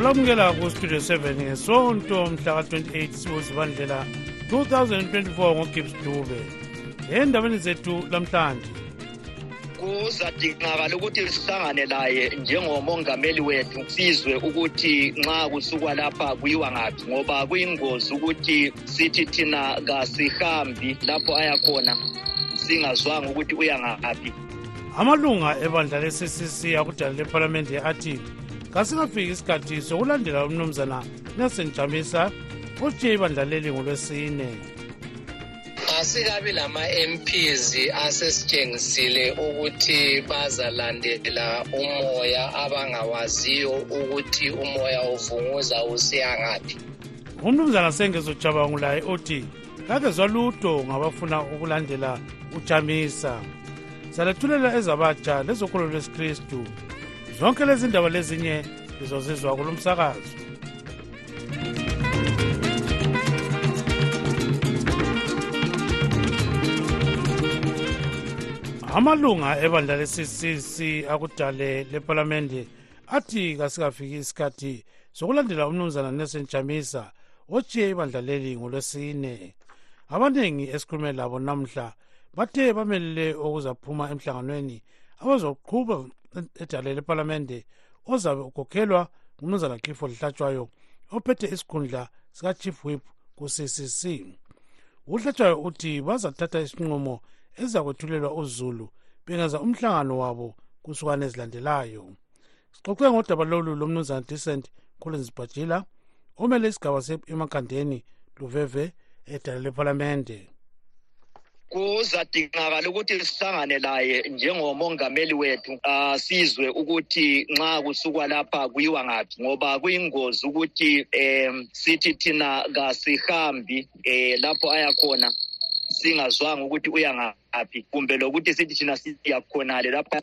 olamukela kustudio 7 ngesonto mhla ka-28 siwozibandlela 2024 ngogibbs dube endabeni zethu lamhlanje. Kuzadingakala ukuthi sihlangane laye njengomongameli wethu sizwe ukuthi nxa kusukwa lapha kuyiwa ngaphi ngoba kuyingozi ukuthi sithi thina kasihambi lapho ayakhona singazwanga ukuthi uya ngaphi. Amalunga ebandla le-ccc akudala lephalamende athi kasingafiki isikhathi sokulandela umnumzana nelson jamisa otshiye ibandla leli ngolwesine. Asikabi lama-mps asesitshengisile ukuthi bazalandela umoya abangawaziyo ukuthi umoya uvunguza usiya ngaphi. Umnumzana sengezojabangulaye othi kakezwa lutho ngabafuna ukulandela ujamisa. Salethulela ezabatsha lezokholo lwesikristu. Zonke lezi ndaba lezinye lizozizwa kulo msakazo. Amalunga ebandla le-ccc akudale lephalamende athi kasikafiki isikhathi sokulandela umnumzana nelson jamisa otshiye ibandla leli ngolwesine. Abaningi esikhulume labo namhla bathe bamelele okuzaphuma emhlanganweni abazoqhuba edale lephalamende ozabe ukhokhelwa ngumnumzana clifford hlatshwayo ophethe isikhundla sika-chief whip ku-ccc uhlatshwayo uthi bazathatha isinqumo ezizakwethulelwa uzulu bengenza umhlangano wabo kusukane ezilandelayo sixoxe ngodaba lolu lomnumzana decent collins bajila omele isigaba emakhandeni luveve edala lephalamende kuzadingakala ukuthi sihlangane laye njengomongameli wethu. Uh, sizwe ukuthi nxa kusukwa lapha kuyiwa ngaphi ngoba kuyingozi ukuthi um sithi thina kasihambi um lapho ayakhona singazwanga ukuthi uya ngaphi. Kumbe lokuthi sithi thina siyakhonale lapho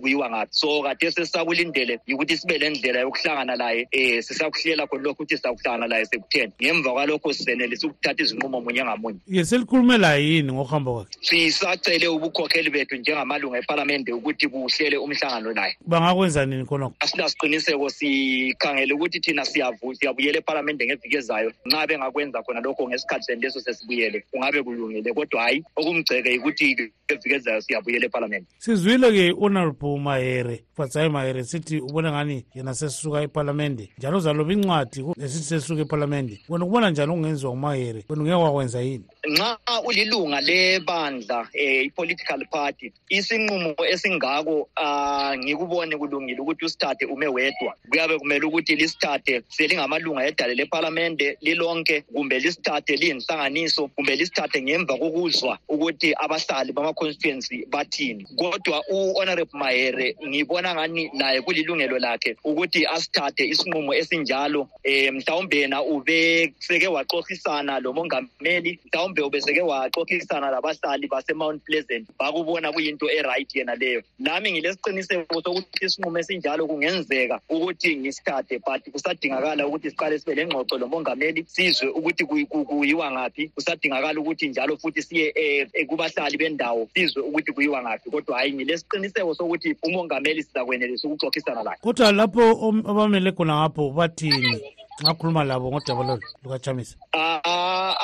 kuyiwa ngaphi? So kade sesakulindele yikuthi sibe lendlela yokuhlangana laye um sisakuhlela khona lokhu ukuthi sizakuhlangana laye sekutheni. Ngemva kwalokho sizenelisa ukuthatha izinqumo munye ngamunye. Ye selikhulume laye yini ngokuhamba kwakhe? Sisacele ubukhokheli bethu njengamalunga ephalamende ukuthi kuhlele umhlangano laye. Bangakwenza nini khonokho? Asilasiqiniseko sikhangele ukuthi thina siyabuyela ephalamende ngeviki ezayo nxa bengakwenza khona lokho ngesikhathi sendeso sesibuyele kungabe kulungile. Kodwa hhayi okumgceke yikuthi eviki ezayo siyabuyela ephalamende. Sizwile-ke honorable mahere fatsayi mahere sithi ubona ngani yena sesuka ephalamende njalo uzaloba incwadi nesithi sesuka ephalamende. Wena ukubona njani okungenziwa ngumahere wena ungeke wakwenza yini nxa ulilunga lebandla um i-political party isinqumo esingako um ngikubone kulungile ukuthi usithathe ume wedwa. Kuyabe kumele ukuthi lisithathe selingamalunga edale lephalamende lilonke kumbe lisithathe liyinhlanganiso kumbe lisithathe ngemva kokuzwa ukuthi abahlali bama-constituency bathini. Kodwa u-honorable mahere ngibona ngani naye kulilungelo lakhe ukuthi asithathe isinqumo esinjalo um mhlawumbe yena ube seke waxoxisana lo mongameli mhlawumbe ubeseke waxoxisana labahlali base-mount pleasant bakubona kuyinto e-right yena leyo. Nami ngilesiqiniseko sokuthi isinqumo esinjalo kungenzeka ukuthi ngisithathe but kusadingakala ukuthi siqale sibe lengxoxo lomongameli sizwe ukuthi kuyiwa ngaphi. Kusadingakala ukuthi njalo futhi siye um kubahlali bendawo sizwe ukuthi kuyiwa ngaphi. Kodwa hhayi ngilesiqiniseko sokuthi umongameli sizakwenelisa ukuxoxisana laye kodwa lapho abamele khona ngapho bathini ngakhuluma labo ngodaba lolu lukachamisa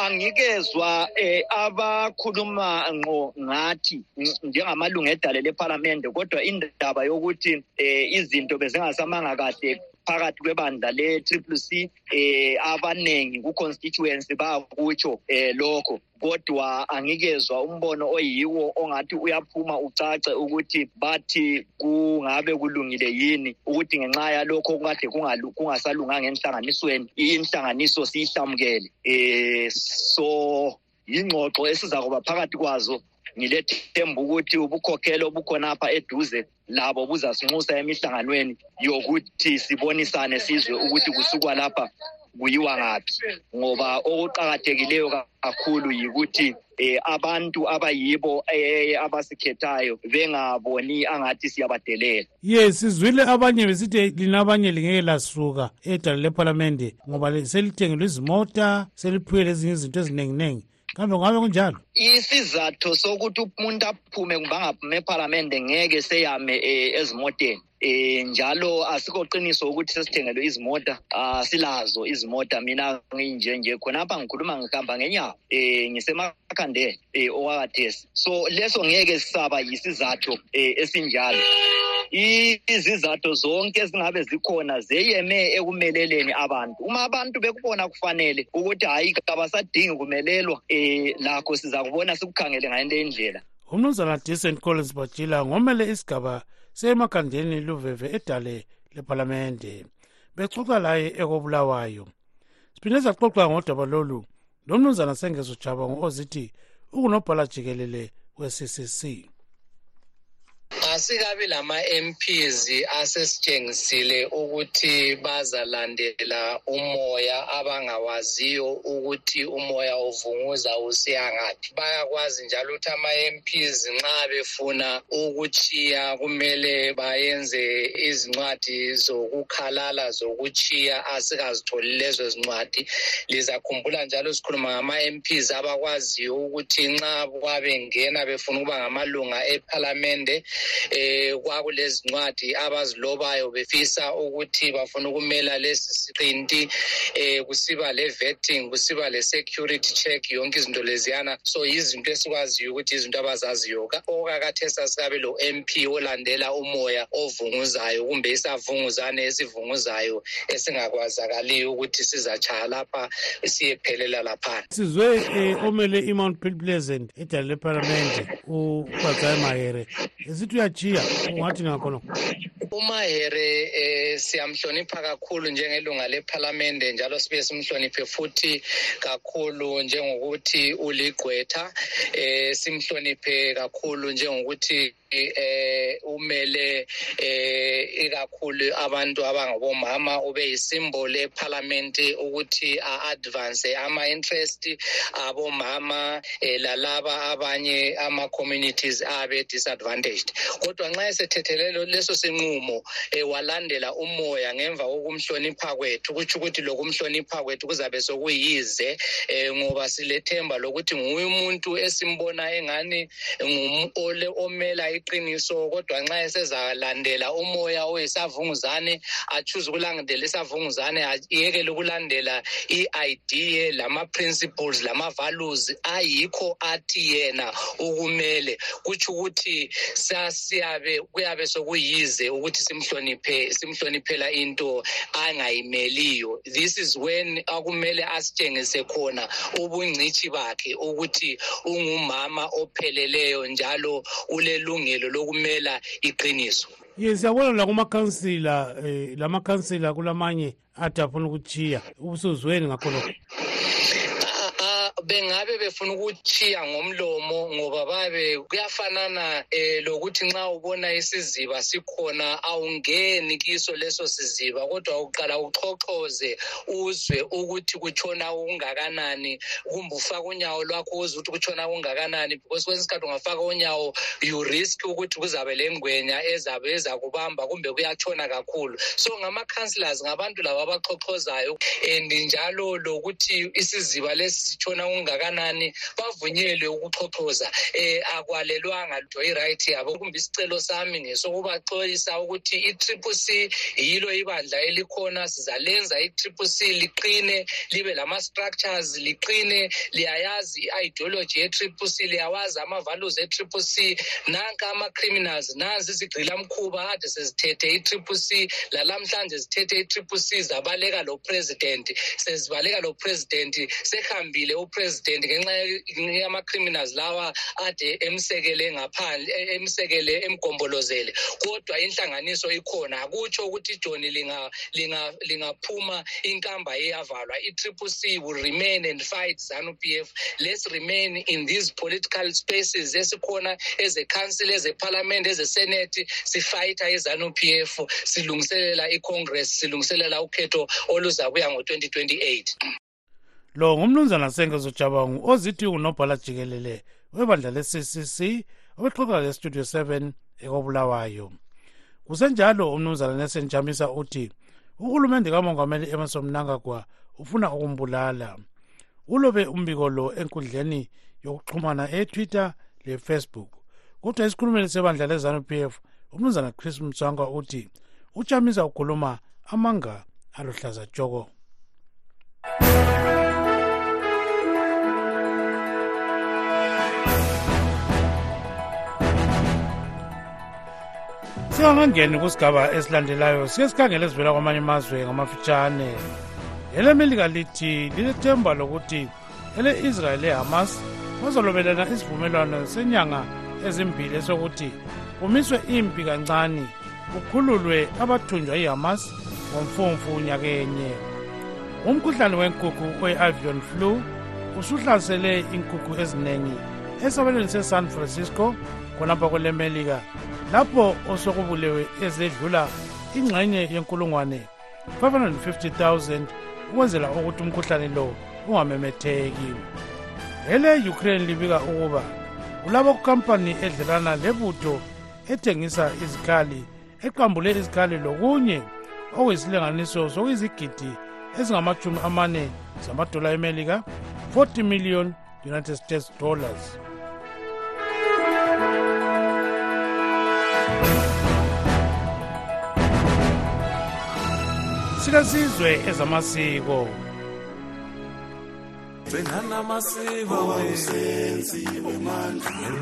angikezwa um abakhuluma ngqo ngathi njengamalunga edale lephalamende kodwa indaba yokuthi um izinto bezingasamanga kahle phakathi kwebandla le-triple c um abaningi ku-constituency bakutsho um lokho. Kodwa angikezwa umbono oyiwo ongathi uyaphuma ucace ukuthi bathi kungabe kulungile yini ukuthi ngenxa yalokho kade kungasalunganga enhlanganisweni inhlanganiso siyihlamukele. Um so yingxoxo esizakuba phakathi kwazo ngilethemba ukuthi ubukhokhelo obukhonapha eduze labo buzasinxusa emihlanganweni yokuthi sibonisane sizwe ukuthi kusukwa lapha kuyiwa ngaphi. Ngoba okuqakathekileyo kakhulu yikuthi eh abantu abayibo eh abasikhethayo bengaboni angathi siyabadelela. Ye sizwile abanye besithi lina abanye lingeke lasuka edala lephalamende ngoba selithengelwe izimota seliphiwe lezinye izinto ezininginingi. Kambe kungabe kunjalo? Isizathu sokuthi umuntu aphume kumbe angaphumi ephalamende ngeke seyame um ezimoteni. Eh njalo asikho qiniso ukuthi sesithengelwe izimota asilazo izimota. Mina nginje nje khonapha ngikhuluma ngihamba ngenyawo eh ngisemakhandela eh okwakathesi. So leso ngeke sisaba yisizathu eh esinjalo. Izizathu zonke ezingabe zikhona zeyeme ekumeleleni abantu. Uma abantu bekubona kufanele ukuthi hayi kabasadingi kumelelwa eh lakho siza kubona sikukhangele ngale indlela umnumzana decent collins bajila ngomele isigaba semakhandeni luveve edale lephalamende bexoxa laye ekobulawayo. Siphinde saxoxa ngodaba lolu lo mnumzana sengezojaba ngo-ozithi ukunobhala jikelele we-ccc asikabi lama-MPs asesitshengisile ukuthi bazalandela umoya abangawaziyo ukuthi umoya uvunguza usiyangaphi bayakwazi njalo ukuthi ama-MPs nxa befuna ukuchiya kumele bayenze izincwadi zokukhalala zokuchiya asikazitholi lezo zincwadi. Lizakhumbula njalo sikhuluma ngama-MPs abakwaziyo ukuthi nxa kwabengena befuna ukuba ngamalunga ephalamende eh kwakulezi ncwadi abazilobayo befisa ukuthi bafuna ukumela lesi siqinti eh kusiba le vetting kusiba le security check yonke izinto leziyana. So izinto esikwaziyo ukuthi izinto abazaziyo. Okakathesa sikabe lo MP olandela umoya ovunguzayo kumbe isavunguzane esivunguzayo esingakwazakaliyo ukuthi sizatshaya lapha siyephelela laphana. Sizwe eh, omele imount pleasant edala lephalamende ubazayi mahere esithi uyachiya ungathi ngakhonokho umahere eh siyamhlonipha kakhulu njengelunga lephalamende njalo sibe simhloniphe futhi kakhulu njengokuthi uligqwetha eh simhloniphe kakhulu njengokuthi eh umele eh ikakhulu abantu abangabomama ube yisimbolo eparliament ukuthi a-advance ama-interest abomama eh, lalaba abanye ama-communities abe disadvantaged. Kodwa nxa esethethelelo leso sinqumo eh, walandela umoya ngemva kokumhlonipha kwethu kutsho ukuthi lokumhlonipha kwethu kuzabe sokuyize eh, ngoba silethemba lokuthi nguye umuntu esimbona engani ngumole omela iqiniso kodwa nxa esezalandela umoya oyisavunguzane achuze ukulandela isavunguzane ayekele ukulandela i-idea lama-principles lama-values ayikho athi yena ukumele. Kutsho ukuthi sasiyabe kuyabe sokuyize ukuthi simhloniphe simhloniphela into angayimeliyo. This is when akumele asitshengise khona ubungcitshi bakhe ukuthi ungumama opheleleyo njalo ulelungelo lokumela iqiniso. Ye siyabona lakumakhansila um lamakhansila kulamanye athi afuna ukuchiya ubusuzweni ngakhonokho bengabe befuna ukuchiya ngomlomo ngoba babe kuyafanana eh lokuthi nxa ubona isiziba sikhona awungeni kiso leso siziba kodwa uqala uxhoxhoze uzwe ukuthi kutshona okungakanani kumbe ufaka unyawo lwakho uzwe ukuthi kutshona okungakanani because kwesinye isikhathi ungafaka unyawo you risk ukuthi kuzabe lengwenya ezabe ezakubamba kumbe kuyatshona kakhulu. So ngama-councillors ngabantu laba abaxhoxhozayo and njalo lokuthi isiziba lesi sitshona okungakanani bavunyelwe ukuxhoxhoza. Eh akwalelwanga lutho i-right yabo. Kumbe isicelo sami ngesokubaxolisa ukuthi i-triple c yilo ibandla elikhona. Sizalenza i-triple c liqine libe lama-structures liqine liyayazi i-ideology ye-triple c liyawazi ama-values e-triple c. Nanka ama-criminals nanzi izigqilamkhuba ade sezithethe i-triple c lalamhlanje zithethe i-triple c zabaleka lo president. Sezibaleka lo president sehambile upresident ngenxa yama-criminals lawa ade emsekele ngaphandle emsekele emgombolozele. Kodwa inhlanganiso ikhona akutsho ukuthi ijoni lingaphuma linga, linga inkamba iyavalwa i-triple c will remain and fight zanu p f. Let's remain in these political spaces esikhona eze-council eze-parliament eze-senate sifayitha izanu p f. Silungiselela i-congress silungiselela ukhetho oluzakuya ngo-2028 lo ngumnumzana sengezo jabangu ozithi unobhala jikelele webandla le-ccc obexoxa lestudio 7 ekobulawayo. Kusenjalo umnumzana nelson jamisa uthi uhulumende kamongameli emerson mnangagwa ufuna ukumbulala. Ulobe umbiko lo enkundleni yokuxhumana etwitter lefacebook kodwa esikhulumeni sebandla lezanu p f umnumzana chris mtswanga uthi ujamisa ukhuluma amanga aluhlaza tshoko. Singakangeni kusigaba esilandelayo sike sikhangele ezivela kwamanye amazwe ngamafitshane. Elemelika lithi lilethemba lokuthi ele-israyeli lehamas bazolobelana isivumelwano senyanga ezimbili esokuthi kumiswe impi kancane kukhululwe abathunjwa yihamas ngomfumfu nyakenye. Umkhuhlane wenkukhu we-avion flu usuhlasele inkukhu eziningi esabelweni se-san francisco khonapha kwelemelika lapho osokubulewe ezedlula ingxenye yenkulungwane 550,000 ukwenzela ukuthi umkhuhlane lo ungamemetheki. Ele-ukraine libika ukuba kulabo khampani edlelana lebutho ethengisa izikhali eqambule izikhali lokunye okuyisilinganiso sokuyizigidi ezingamachumi amane zamadola emelika 40 million united states dollars. sikazizwe ezamasiko.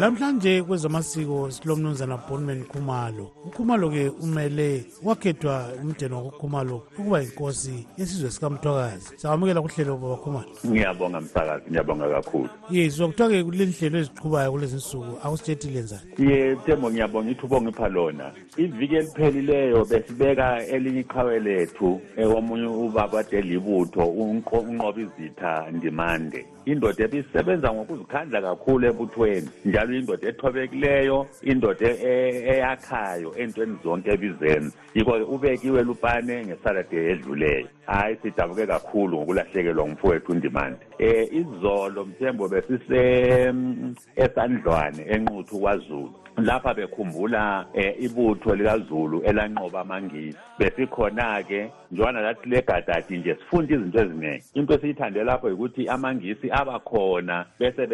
Lamhlanje kwezamasiko silomnumzana bonman khumalo. Ukhumalo-ke umele wakhethwa umdeni wakukhumalo ukuba yinkosi yesizwe sikamthwakazi. Sangamukela kuhlelo baba khumalo. Ngiyabonga msakazi ngiyabonga kakhulu. Ye so kuthiwa-ke kule nhlelo eziqhubayo kulezi nsuku akusitsheti lenzani ye thembo ngiyabonga ithuba ongipha lona. Iviki eliphelileyo besibeka elinye iqhawe lethu omunye ubaba ade libutho unqoba izitha ndimande indoda ebisebenza ngokuzikhandla kakhulu ebuthweni njalo indoda ethobekileyo indoda eyakhayo entweni zonke ebizenza yiko-ke ubekiwe lupane ngesaturday edluleyo. Hhayi sidabuke kakhulu ngokulahlekelwa ngumfowethu undimande um izolo mthembo besise esandlwane enquthu kwazulu. Lapha bekhumbula eh, ibutho likazulu elanqoba amangisi. Besikhona-ke njengana lathi legadadi nje sifunda izinto eziningi into esiyithande lapho yikuthi amangisi abakhona bese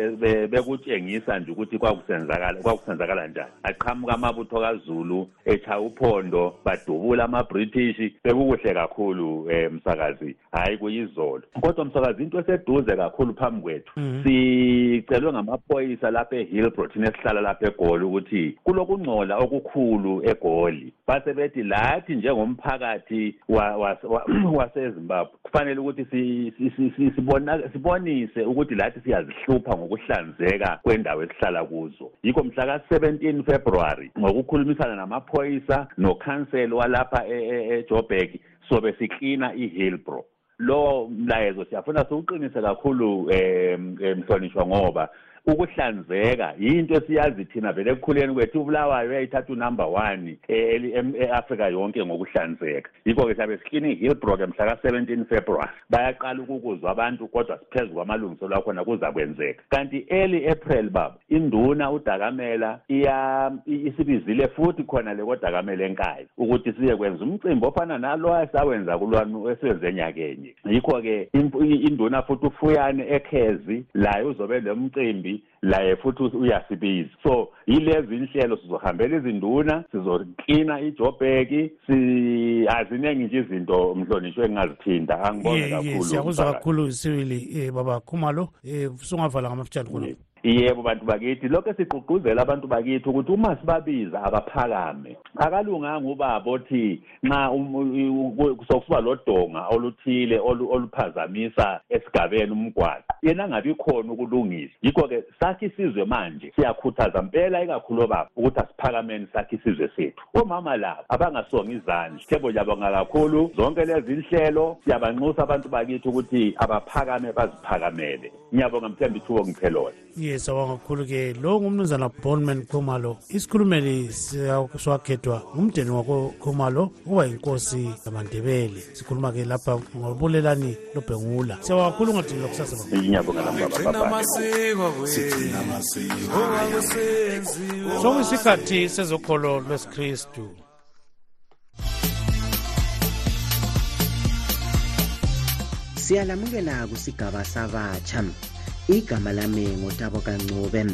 bekutshengisa nje ukuthi kwakusenzakala kwakusenzakala njani. Aqhamuka amabutho kazulu echaya uphondo badubula ama-british bekukuhle kakhulu um msakazi. Hhayi kuyizolo. Kodwa msakazi into eseduze kakhulu phambi kwethu sicelwe ngamaphoyisa lapha ehillbro thina esihlala lapha egoli ukuthi kulokungcola okukhulu egoli. Base bethi lathi njengomphakathi wasezimbabwe kufanele ukuthi sibonise ukuthi lathi siyazihlupha ngokuhlanzeka kwendawo esihlala kuzo. Yikho mhla ka-17 february ngokukhulumisana namaphoyisa nokhanseli walapha ejobek sobe siklina ihillbro lo mlayezo siyafuna siwuqinise kakhulu um mhlonishwa ngoba ukuhlanzeka. Yinto esiyazi thina vele ekukhuleni kwethu ubulawayo uyayithatha unumber one e-afrika yonke ngokuhlanzeka. Yikho-ke siyabe siklini i-hillbroke mhla ka-17 february. Bayaqala ukukuzwa abantu kodwa siphezu kwamalungiselo akhona kuza kwenzeka kanti early april baba induna udakamela isibizile futhi khona le kodakamela enkayi ukuthi siye kwenza umcimbi ofana nalo esawenza kulwanu esiwenze nyakenye. Yikho-ke induna futhi ufuyane ekhezi laye uzobe le mcimbi laye futhi uyasibiza. So yilezi inhlelo sizohambela izinduna sizoklina ijobheki aziningi nje izinto mhlonishwe engingazithinda angibonge kakhulu siyakuzwa kakhulu sibili um baba khumalo. Um sungavala ngamafitshane khona yebo bantu bakithi. Lokho sigqugquzela abantu bakithi ukuthi uma sibabiza abaphakame akalunganga ubaba othi nxa sokuba lodonga oluthile oluphazamisa esigabeni umgwaqo yena angabi khona ukulungisa. Yikho-ke sakhe isizwe manje siyakhuthaza mpela ikakhulu obaba ukuthi asiphakameni sakhe isizwe sethu. Omama labo abangasonga izandla. Thebo ngiyabonga kakhulu. Zonke lezi nhlelo siyabanxusa abantu bakithi ukuthi abaphakame baziphakamele. Ngiyabonga mthemba ithubo ngiphelona yes awanga kakhulu-ke lo ngumnumzana bonman khumalo. Isikhulumeli siwakhethwa ngumdeni wakokhumalo uba yinkosi yamandebele. Sikhuluma-ke lapha ngobulelani lobhengula. Siyabonga kakhulu ungadini lokusasa sokuyisikhathi sezokholo lwesikristu. Siyalamukela kusigaba sabatsha igama lami ngutabo kancube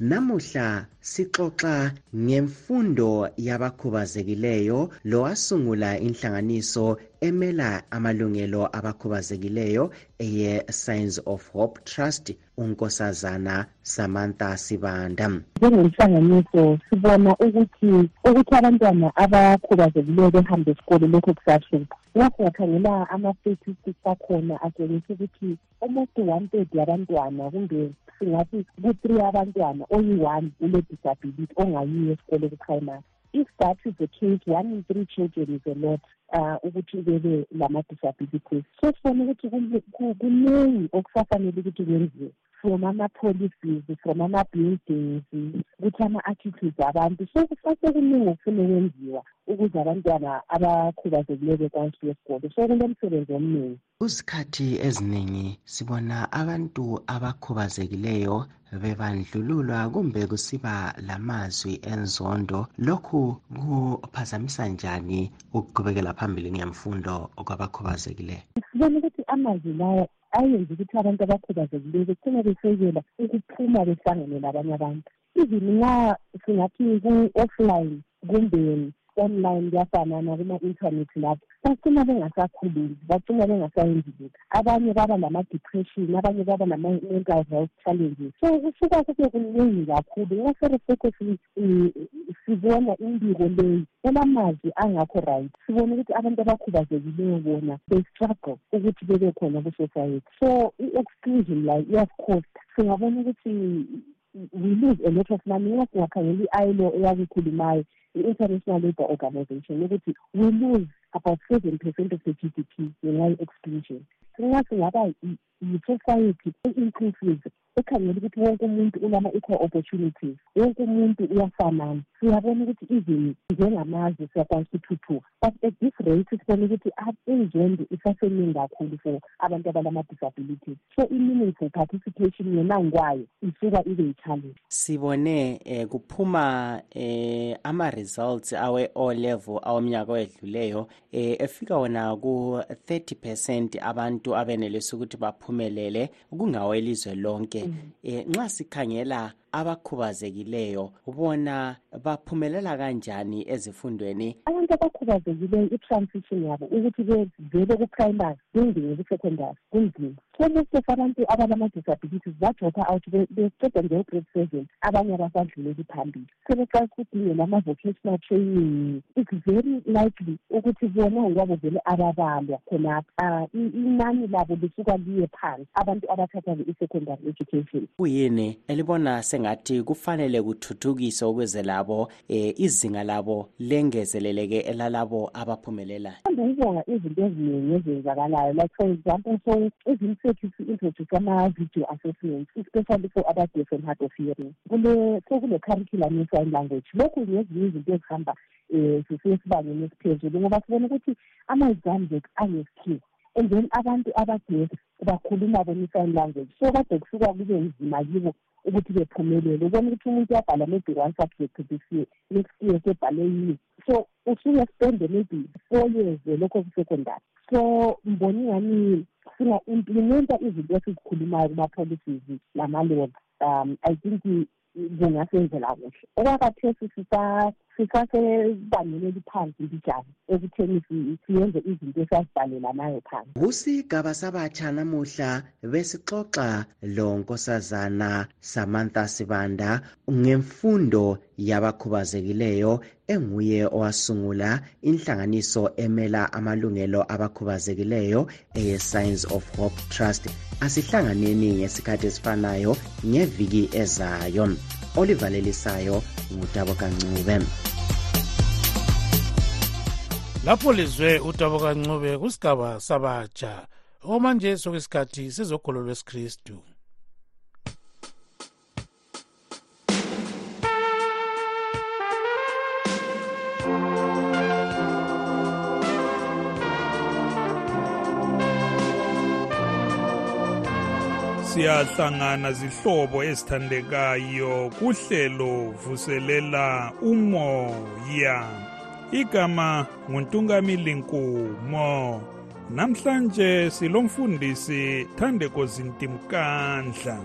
namuhla sixoxa ngemfundo yabakhubazekileyo lowasungula inhlanganiso emela amalungelo abakhubazekileyo eye signs of hope trust unkosazana samantha sibanda. Njengenhlanganiso sibona ukuthi ukuthi abantwana abakhubazekileyo behambe esikolo lokho kusahlupha nxa singakhangela ama-statistics akhona atshengisa ukuthi almost one third yabantwana kumbe singathi ku-three abantwana oyi-one ule-disability ongayiyo esikolo ku-primary. If that is the case one in three children is a lot ukuthi bebe lama-disabilities. So sibone ukuthi kuningi okusafanele ukuthi kwenziwe from ama-policies from ama-buildings ukuthi ama-attitudes abantu so kusasekuningi okufuna ukwenziwa ukuze abantwana abakhubazekileyo bekwanisa esikolo so kulemsebenzi omningi. Kuzikhathi eziningi sibona abantu abakhubazekileyo bebandlululwa kumbe kusiba lamazwi enzondo. Lokhu kuphazamisa njani ukuqhubekela phambili ngemfundo kwabakhubazekileyo sibona ukuthi amazwi lawo ayenza ukuthi abantu abakhubazekileyo begcina besekela ukuphuma behlangane labanye abantu. Even nxa singathi ku-offline kumbe online kuyafanana kuma-intanethi lapho. Bagcina bengasakhulumi bagcina bengasayenzi lutho abanye baba nama-depression abanye baba nama-mental health challenges. So kusuka kube kuningi kakhulu nxa seresekho sibona imbiko leyi elamazwi angakho right sibona ukuthi abantu abakhubazekileyo bona they struggle ukuthi bebe khona ku-society. So i-exclusion layo iyasicosta singabona ukuthi we lose a lot of money. Nxa singakhangela i-ilo eyakukhulumayo i-international labour organization ukuthi we lose about seven percent of the g d p ngenxa ye-exclusion nxa singaba yi-society e-inclusive ekhangela ukuthi wonke umuntu unama-equal opportunities wonke umuntu uyafanana. Siyabona ukuthi even njengamazwe siyakwanisa ukuthuthuka but at this rate sibona ukuthi inzondo isaseningi kakhulu for abantu abalama-disabilities so i-meaningful participation yona ngwayo isuka ibe yi-challenge sibone eh, kuphuma eh, ama-results awe-o level awomnyaka owedluleyo eh, efika wona ku-30 percent abantu abenelisa ukuthi baphumelele kungawelizwe lonke. Eh nxa sikhangela abakhubazekileyo. Ubona baphumelela kanjani ezifundweni? Abantu abakhubazekileyo i-transition yabo ukuthi bevele ku-primary bengene ku-secondary kunzima. So most of abantu abalama-disabilities badropa out beqeda nge-grade seven abanye abasadluleli phambili. Sebeqalisa ukudingela ama-vocational training it's very likely ukuthi bona ngokwabo vele ababalwa khonapha. Inani labo lisuka liye phansi. Abantu abathatha i-secondary education. Kuyini elibona sengathi kufanele kuthuthukiswe ukuze labo eh, izinga labo lengezeleleke elalabo abaphumelelayo ande ukubonga izinto eziningi ezenzakalayo. Like for example so ezimsethu si-introduce ama-video assessments especially for abadeaf and hard of hearing kule sekule-curriculum ye-sign language lokhu ngezinye izinto ezihamba um sisesibangeni esiphezulu ngoba sibona ukuthi ama-exams ethu aneskill and then abantu abadeaf bakhuluma bona i-sign language. So kade kusuka kube nzima kibo ukuthi bephumelele. Ubona ukuthi umuntu uyabhala maybe one subject this year next year sebhale yini so usuke spende maybe four years lokho ku-secondary. So mbona ingani singa-implimenta izinto esizikhulumayo kuma-policies lama-laws um i think kungasenzela kuhle. Okwakathesi sisasebangeni eliphansi mbijana ekutheni siyenze izinto esazibhalela nayo phansi. Kusigaba sabatsha namuhla besixoxa lo nkosazana samantha sibanda ngemfundo yabakhubazekileyo enguye owasungula inhlanganiso emela amalungelo abakhubazekileyo eye-science of hope trust asihlanganeni ngesikhathi esifanayo ngeviki ezayo olivalelisayo ngudabo kancube lapho lizwe udabo kancube kusigaba sabatsha okumanje sokuyisikhathi sizogolo lwesikristu. Siyahlangana zihlobo ezithandekayo kuhlelo vuselela umoya. Igama nguntungamili nkumo namhlanje silomfundisi thandeko zintimkandla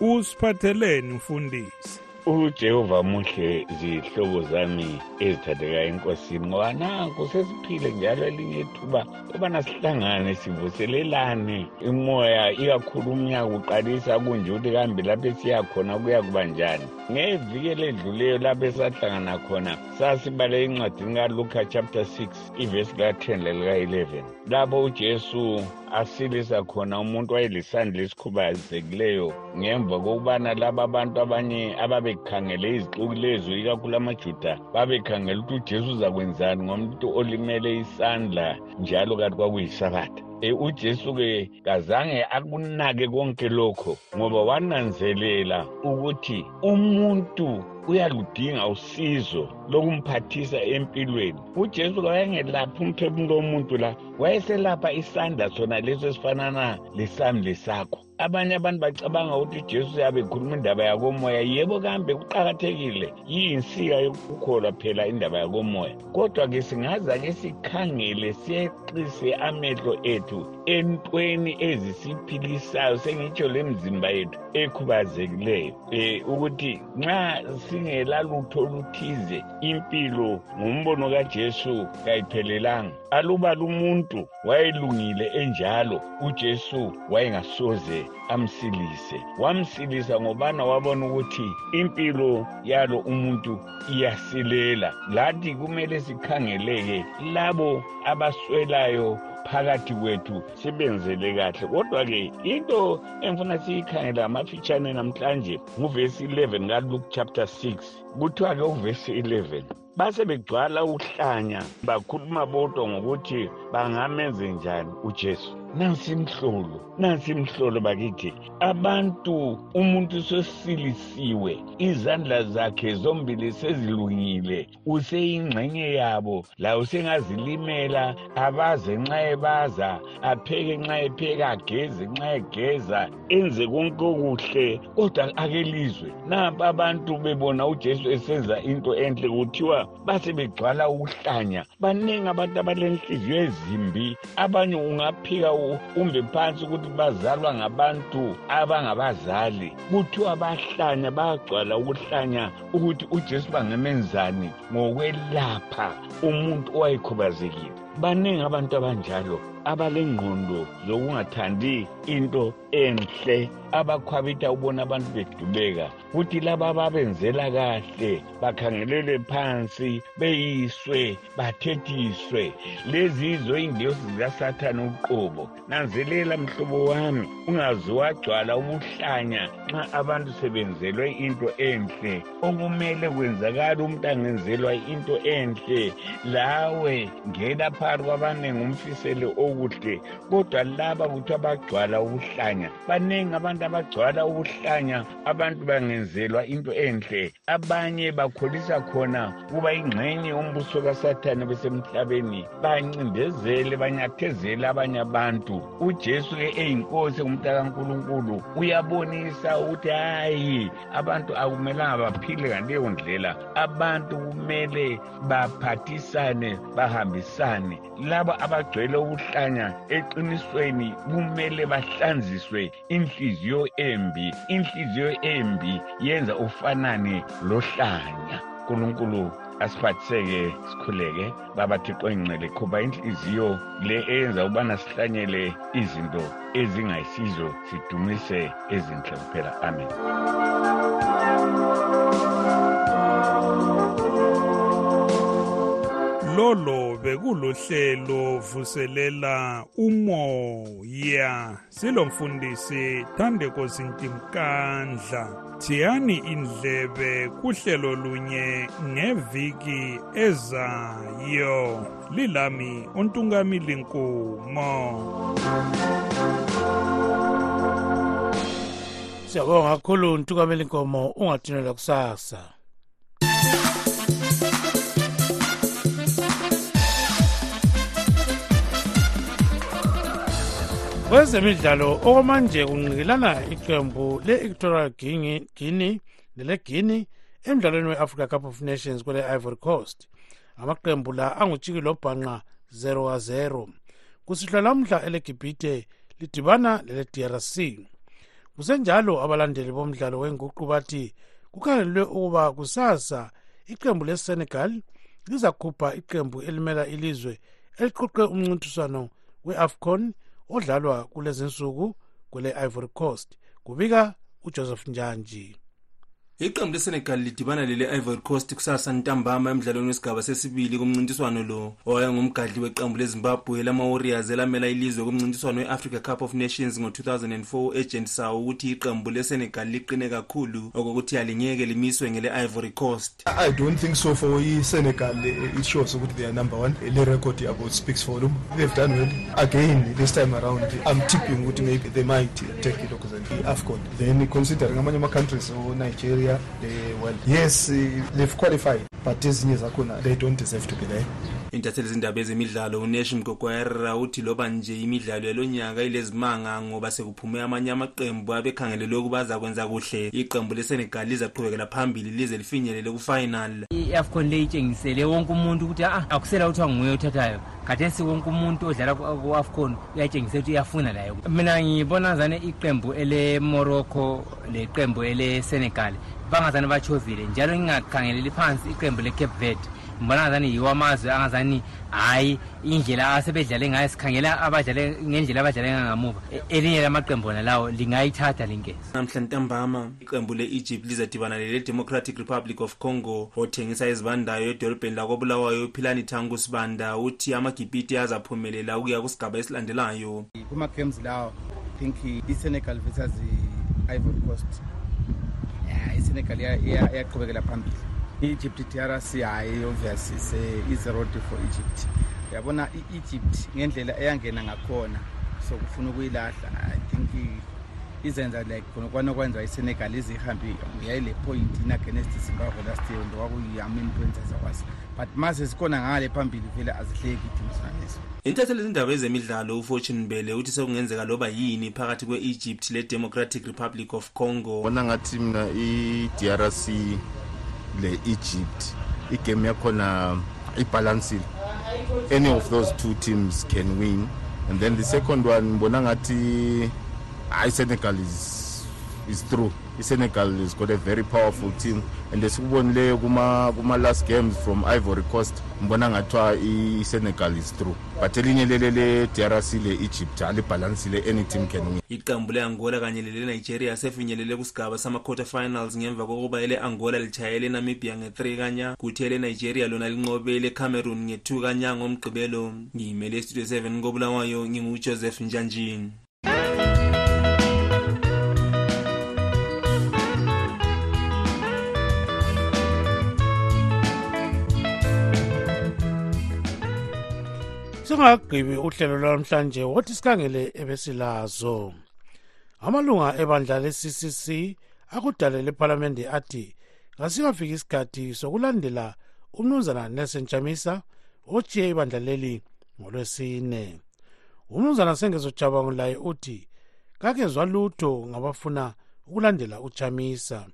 usiphatheleni mfundisi. Ujehova muhle zihlobo zami ezithathekayo enkosini ngoba nanku sesiphile njalo elinye ithuba ubana sihlangane sivuselelane. Imoya ikakhulu umnyaka uqalisa kunje ukuthi kambe lapho esiyakhona kuya kuba njani. Ngeviki eledluleyo lapho esahlangana khona sasibale encwadini kaluka chapter 6 ivesi ka-10 lelika-11 lapho ujesu asilisa khona umuntu wayelisandla esikhubazekileyo ngemva kokubana laba abantu abanye ababekhangele izixuku lezo ikakhulu amajuda babekhangele ukuthi ujesu uzakwenzani ngomuntu olimele isandla njalo kanti kwakuyisabatha e ujesu-ke kazange akunake konke lokho ngoba wananzelela ukuthi umuntu uyaludinga usizo lokumphathisa empilweni. Ujesu kawayengelaphi umphefumulo womuntu la wayeselapha isandla sona leso esifanana lesandle sakho. Abanye abantu bacabanga ukuthi ujesu uyabe ekhuluma indaba yakomoya. Yebo kambe kuqakathekile. Yiyinsika yokukholwa phela indaba yakomoya. Kodwa-ke singaza-ke sikhangele siyeqise amehlo ethu entweni ezisiphilisayo sengitsho lemzimba yethu ekhubazekileyo. Um ukuthi nxa singelalutho oluthize impilo ngumbono kajesu kayiphelelanga. Aluba lumuntu wayelungile enjalo ujesu wayengasoze amsilise. Wamsilisa ngobana wabona ukuthi impilo yalo umuntu iyasilela. Lathi kumele sikhangeleke labo abaswelayo phakathi kwethu sibenzele kahle. Kodwa-ke into engifuna siyikhangela amafitshane namhlanje nguvesi 11 kaluke chapter 6 kuthiwa-ke uvesi 11 base begcwala uhlanya bakhuluma bodwa ngokuthi bangamenze njani ujesu nansi imhlolo nansi imhlolo bakithi abantu umuntu sosilisiwe izandla zakhe zombili sezilungile useyingxenye yabo la usengazilimela abaze nxa ebaza apheke nxa epheka ageze nxa egeza enze konke okuhle kodwa akelizwe nampa abantu bebona ujesu esenza into enhle kuthiwa base begcwala ukuhlanya baningi abantu abalenhliziyo ezimbi abanye ungaphika umbe phansi ukuthi bazalwa ngabantu abangabazali kuthiwa bahlanya bayagcwala ukuhlanya ukuthi ujesu bangemenzani ngokwelapha umuntu owayekhubazekile. Baningi abantu abanjalo abalengqondo zokungathandi into enhle. Abakhwabitha ubona abantu bedubeka kuthi laba ababenzela kahle bakhangelele phansi beyiswe bathethiswe. Lezi yizo ingilosi zikasathane uqobo. Nanzelela mhlobo wami ungaze wagcwala ubuhlanya nxa abantu sebenzelwe into enhle. Okumele kwenzakala umuntu angenzelwa into enhle. Lawe ngena phakathi kwabaningi umfisele okuhle kodwa laba kuthiwa bagcwala ubuhlanya baningi abantu abagcwala ubuhlanya abantu bangenzelwa into enhle. Abanye bakholisa khona kuba ingxenye umbuso kasathane besemhlabeni bancindezele banyathezele abanye abantu. Ujesu-ke eyinkosi ngumntakankulunkulu uyabonisa ukuthi hayi abantu akumelanga baphile ngaleyo ndlela. Abantu kumele baphathisane bahambisane. Laba abagcwele ubuhlanya eqinisweni kumele bahlanziswe inhliziyo embi inhliziyo embi yenza ufanane lohlanya nkulunkulu asiphathiseke sikhuleke. Baba thixo engcele qhuba inhliziyo le eyenza ukubana sihlanyele izinto ezingayisizo sidumise ezinhle kuphela. Amen. Lolo bekulohlelo vuselela umoya. Silomfundisi Thandeko Sintimkandla thiyani indlebe kuhlelo lunye ngeviki ezayo. Lilami untungamili nkumo siyabonga kakhulu ntukameli nkomo ungathinelwa kusasa? Kwezemidlalo okwamanje kunqikelana iqembu le-electoral guinea neleguinea emdlalweni we-africa cup of nations kwele-ivory coast. Amaqembu la angutshiki lobhanqa 0 ka 0 kusihlwa lamhla elegibhite lidibana lele-drc kusenjalo abalandeli bomdlalo wenguqu bathi kukhangelelwe ukuba kusasa iqembu lesenegal lizakhupha iqembu elimela ilizwe eliqoqe umncintiswano we-afcon odlalwa kulezinsuku kwele Ivory Coast. Kubika uJoseph Njanji iqembu lesenegal lidibana lele ivory coast kusasa ntambama emdlalweni wesigaba sesibili kumncintiswano lo owaya ngumgadli weqembu lezimbabwe lama-warriors elamela ilizwe kumncintiswano we-africa cup of nations ngo-2004 agent sawo ukuthi iqembu lesenegal liqine kakhulu okokuthi alingeke limiswe ngele-ivory coast. I don't think so for isenegal it shows ukuthi they are number one. Le record yabo speaks for them. They've done well. Again this time around i'm tipping ukuthi maybe they might take it i-afcon then considering amanye ama-countries o-nigeria Nigeria they well yes they've qualified but ezinye zakhona they don't deserve to be there. Intatheli zindaba ezemidlalo unesh mgogwera uthi loba nje imidlalo yalonyaka ilezimanga ngoba sekuphume amanye amaqembu abekhangelelwe ukuba azakwenza kuhle. Iqembu lesenegal lizaqhubekela phambili lize lifinyelele kufinal. I-afcon le itshengisele wonke umuntu ukuthi a akusela kuthiwa nguye othathayo khathesi wonke umuntu odlala ku-afcon uyatshengisela ukuthi uyafuna layo mina ngibona zane iqembu ele-morocco leqembu ele-senegal bangazani bachovile njalo ngingakhangeleli phansi iqembu le-cape verde. Ngibona ngazani yiwo amazwe angazani hhayi indlela asebedlale ngayo sikhangela abadlale ngendlela abadlale ngangamuva e, elinye lamaqembu ona lawo lingayithatha linkeza namhla ntambama iqembu le-egypt lizadibana lele-democratic republic of congo othengisa ezibandayo edolobheni lakobulawayo uphilani thangu sibanda uthi amagibhiti azaphumelela ukuya kusigaba esilandelayo. Kuma-games lawo think i-senegal versus i-ivory coast. Isenegal iyaqhubekela phambili i-egypt drc hhayi obvious is-road for egypt. Uyabona i-egypt ngendlela eyangena ngakhona so kufuna ukuyilahla i think izenza like khonokwana okwenza isenegal ize ihambe yayile point in-against zimbabwe last year ndokwakuyi-amin points azakwazi but mase zikhona ngale phambili vele azihleki iteams nalezo intatheli izindaba ezemidlalo ufortune mbele uthi sekungenzeka loba yini phakathi kwe-egypt le-democratic republic of congo. Bona ngathi mina i-drc le-egypt igame yakhona ibalansile any of those two teams can win. And then the second one ngibona ngathi hayi senegal is, is through isenegal has got a very powerful team and esikubonileyo kuma-last kuma games from ivory coast ngibona ngathiwa isenegal is through but elinye lele le-drc le-egypt alibhalansile any team can win. Iqembu le-angola kanye lele-nigeria sefinyelele kusigaba sama-quarter finals ngemva kokuba ele-angola litshayele enamibia nge-3 kanya kuthi ele-nigeria lona linqobe ele-cameroon nge-2 kanya ngomgqibelo. Ngiyimele estudio 7 kobulawayo ngingujoseph njanjini. Singagqibi uhlelo lwamhlanje wothi sikhangele ebesilazo. Amalunga ebandla le-ccc akudale lephalamende athi kasikafiki isikhathi sokulandela umnumzana nelson chamisa ochiye ibandla leli ngolwesine. Umnumzana sengezojabangulaye uthi kakezwa lutho ngabafuna ukulandela uchamisa.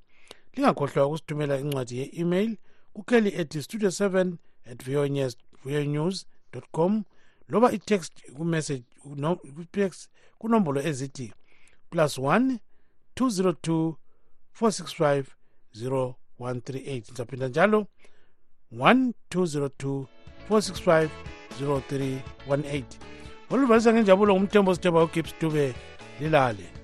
Lingakhohlwa ukusithumela incwadi ye-email kukheli ethi studio 7 at vonews com loba itext kumessage no, text kunombolo ezithi plus 1 202 465 0138 ngizaphinda njalo 1202 465 0318 oluvalisa ngenjabulo ngumthembo sithemba ugibbs dube lilale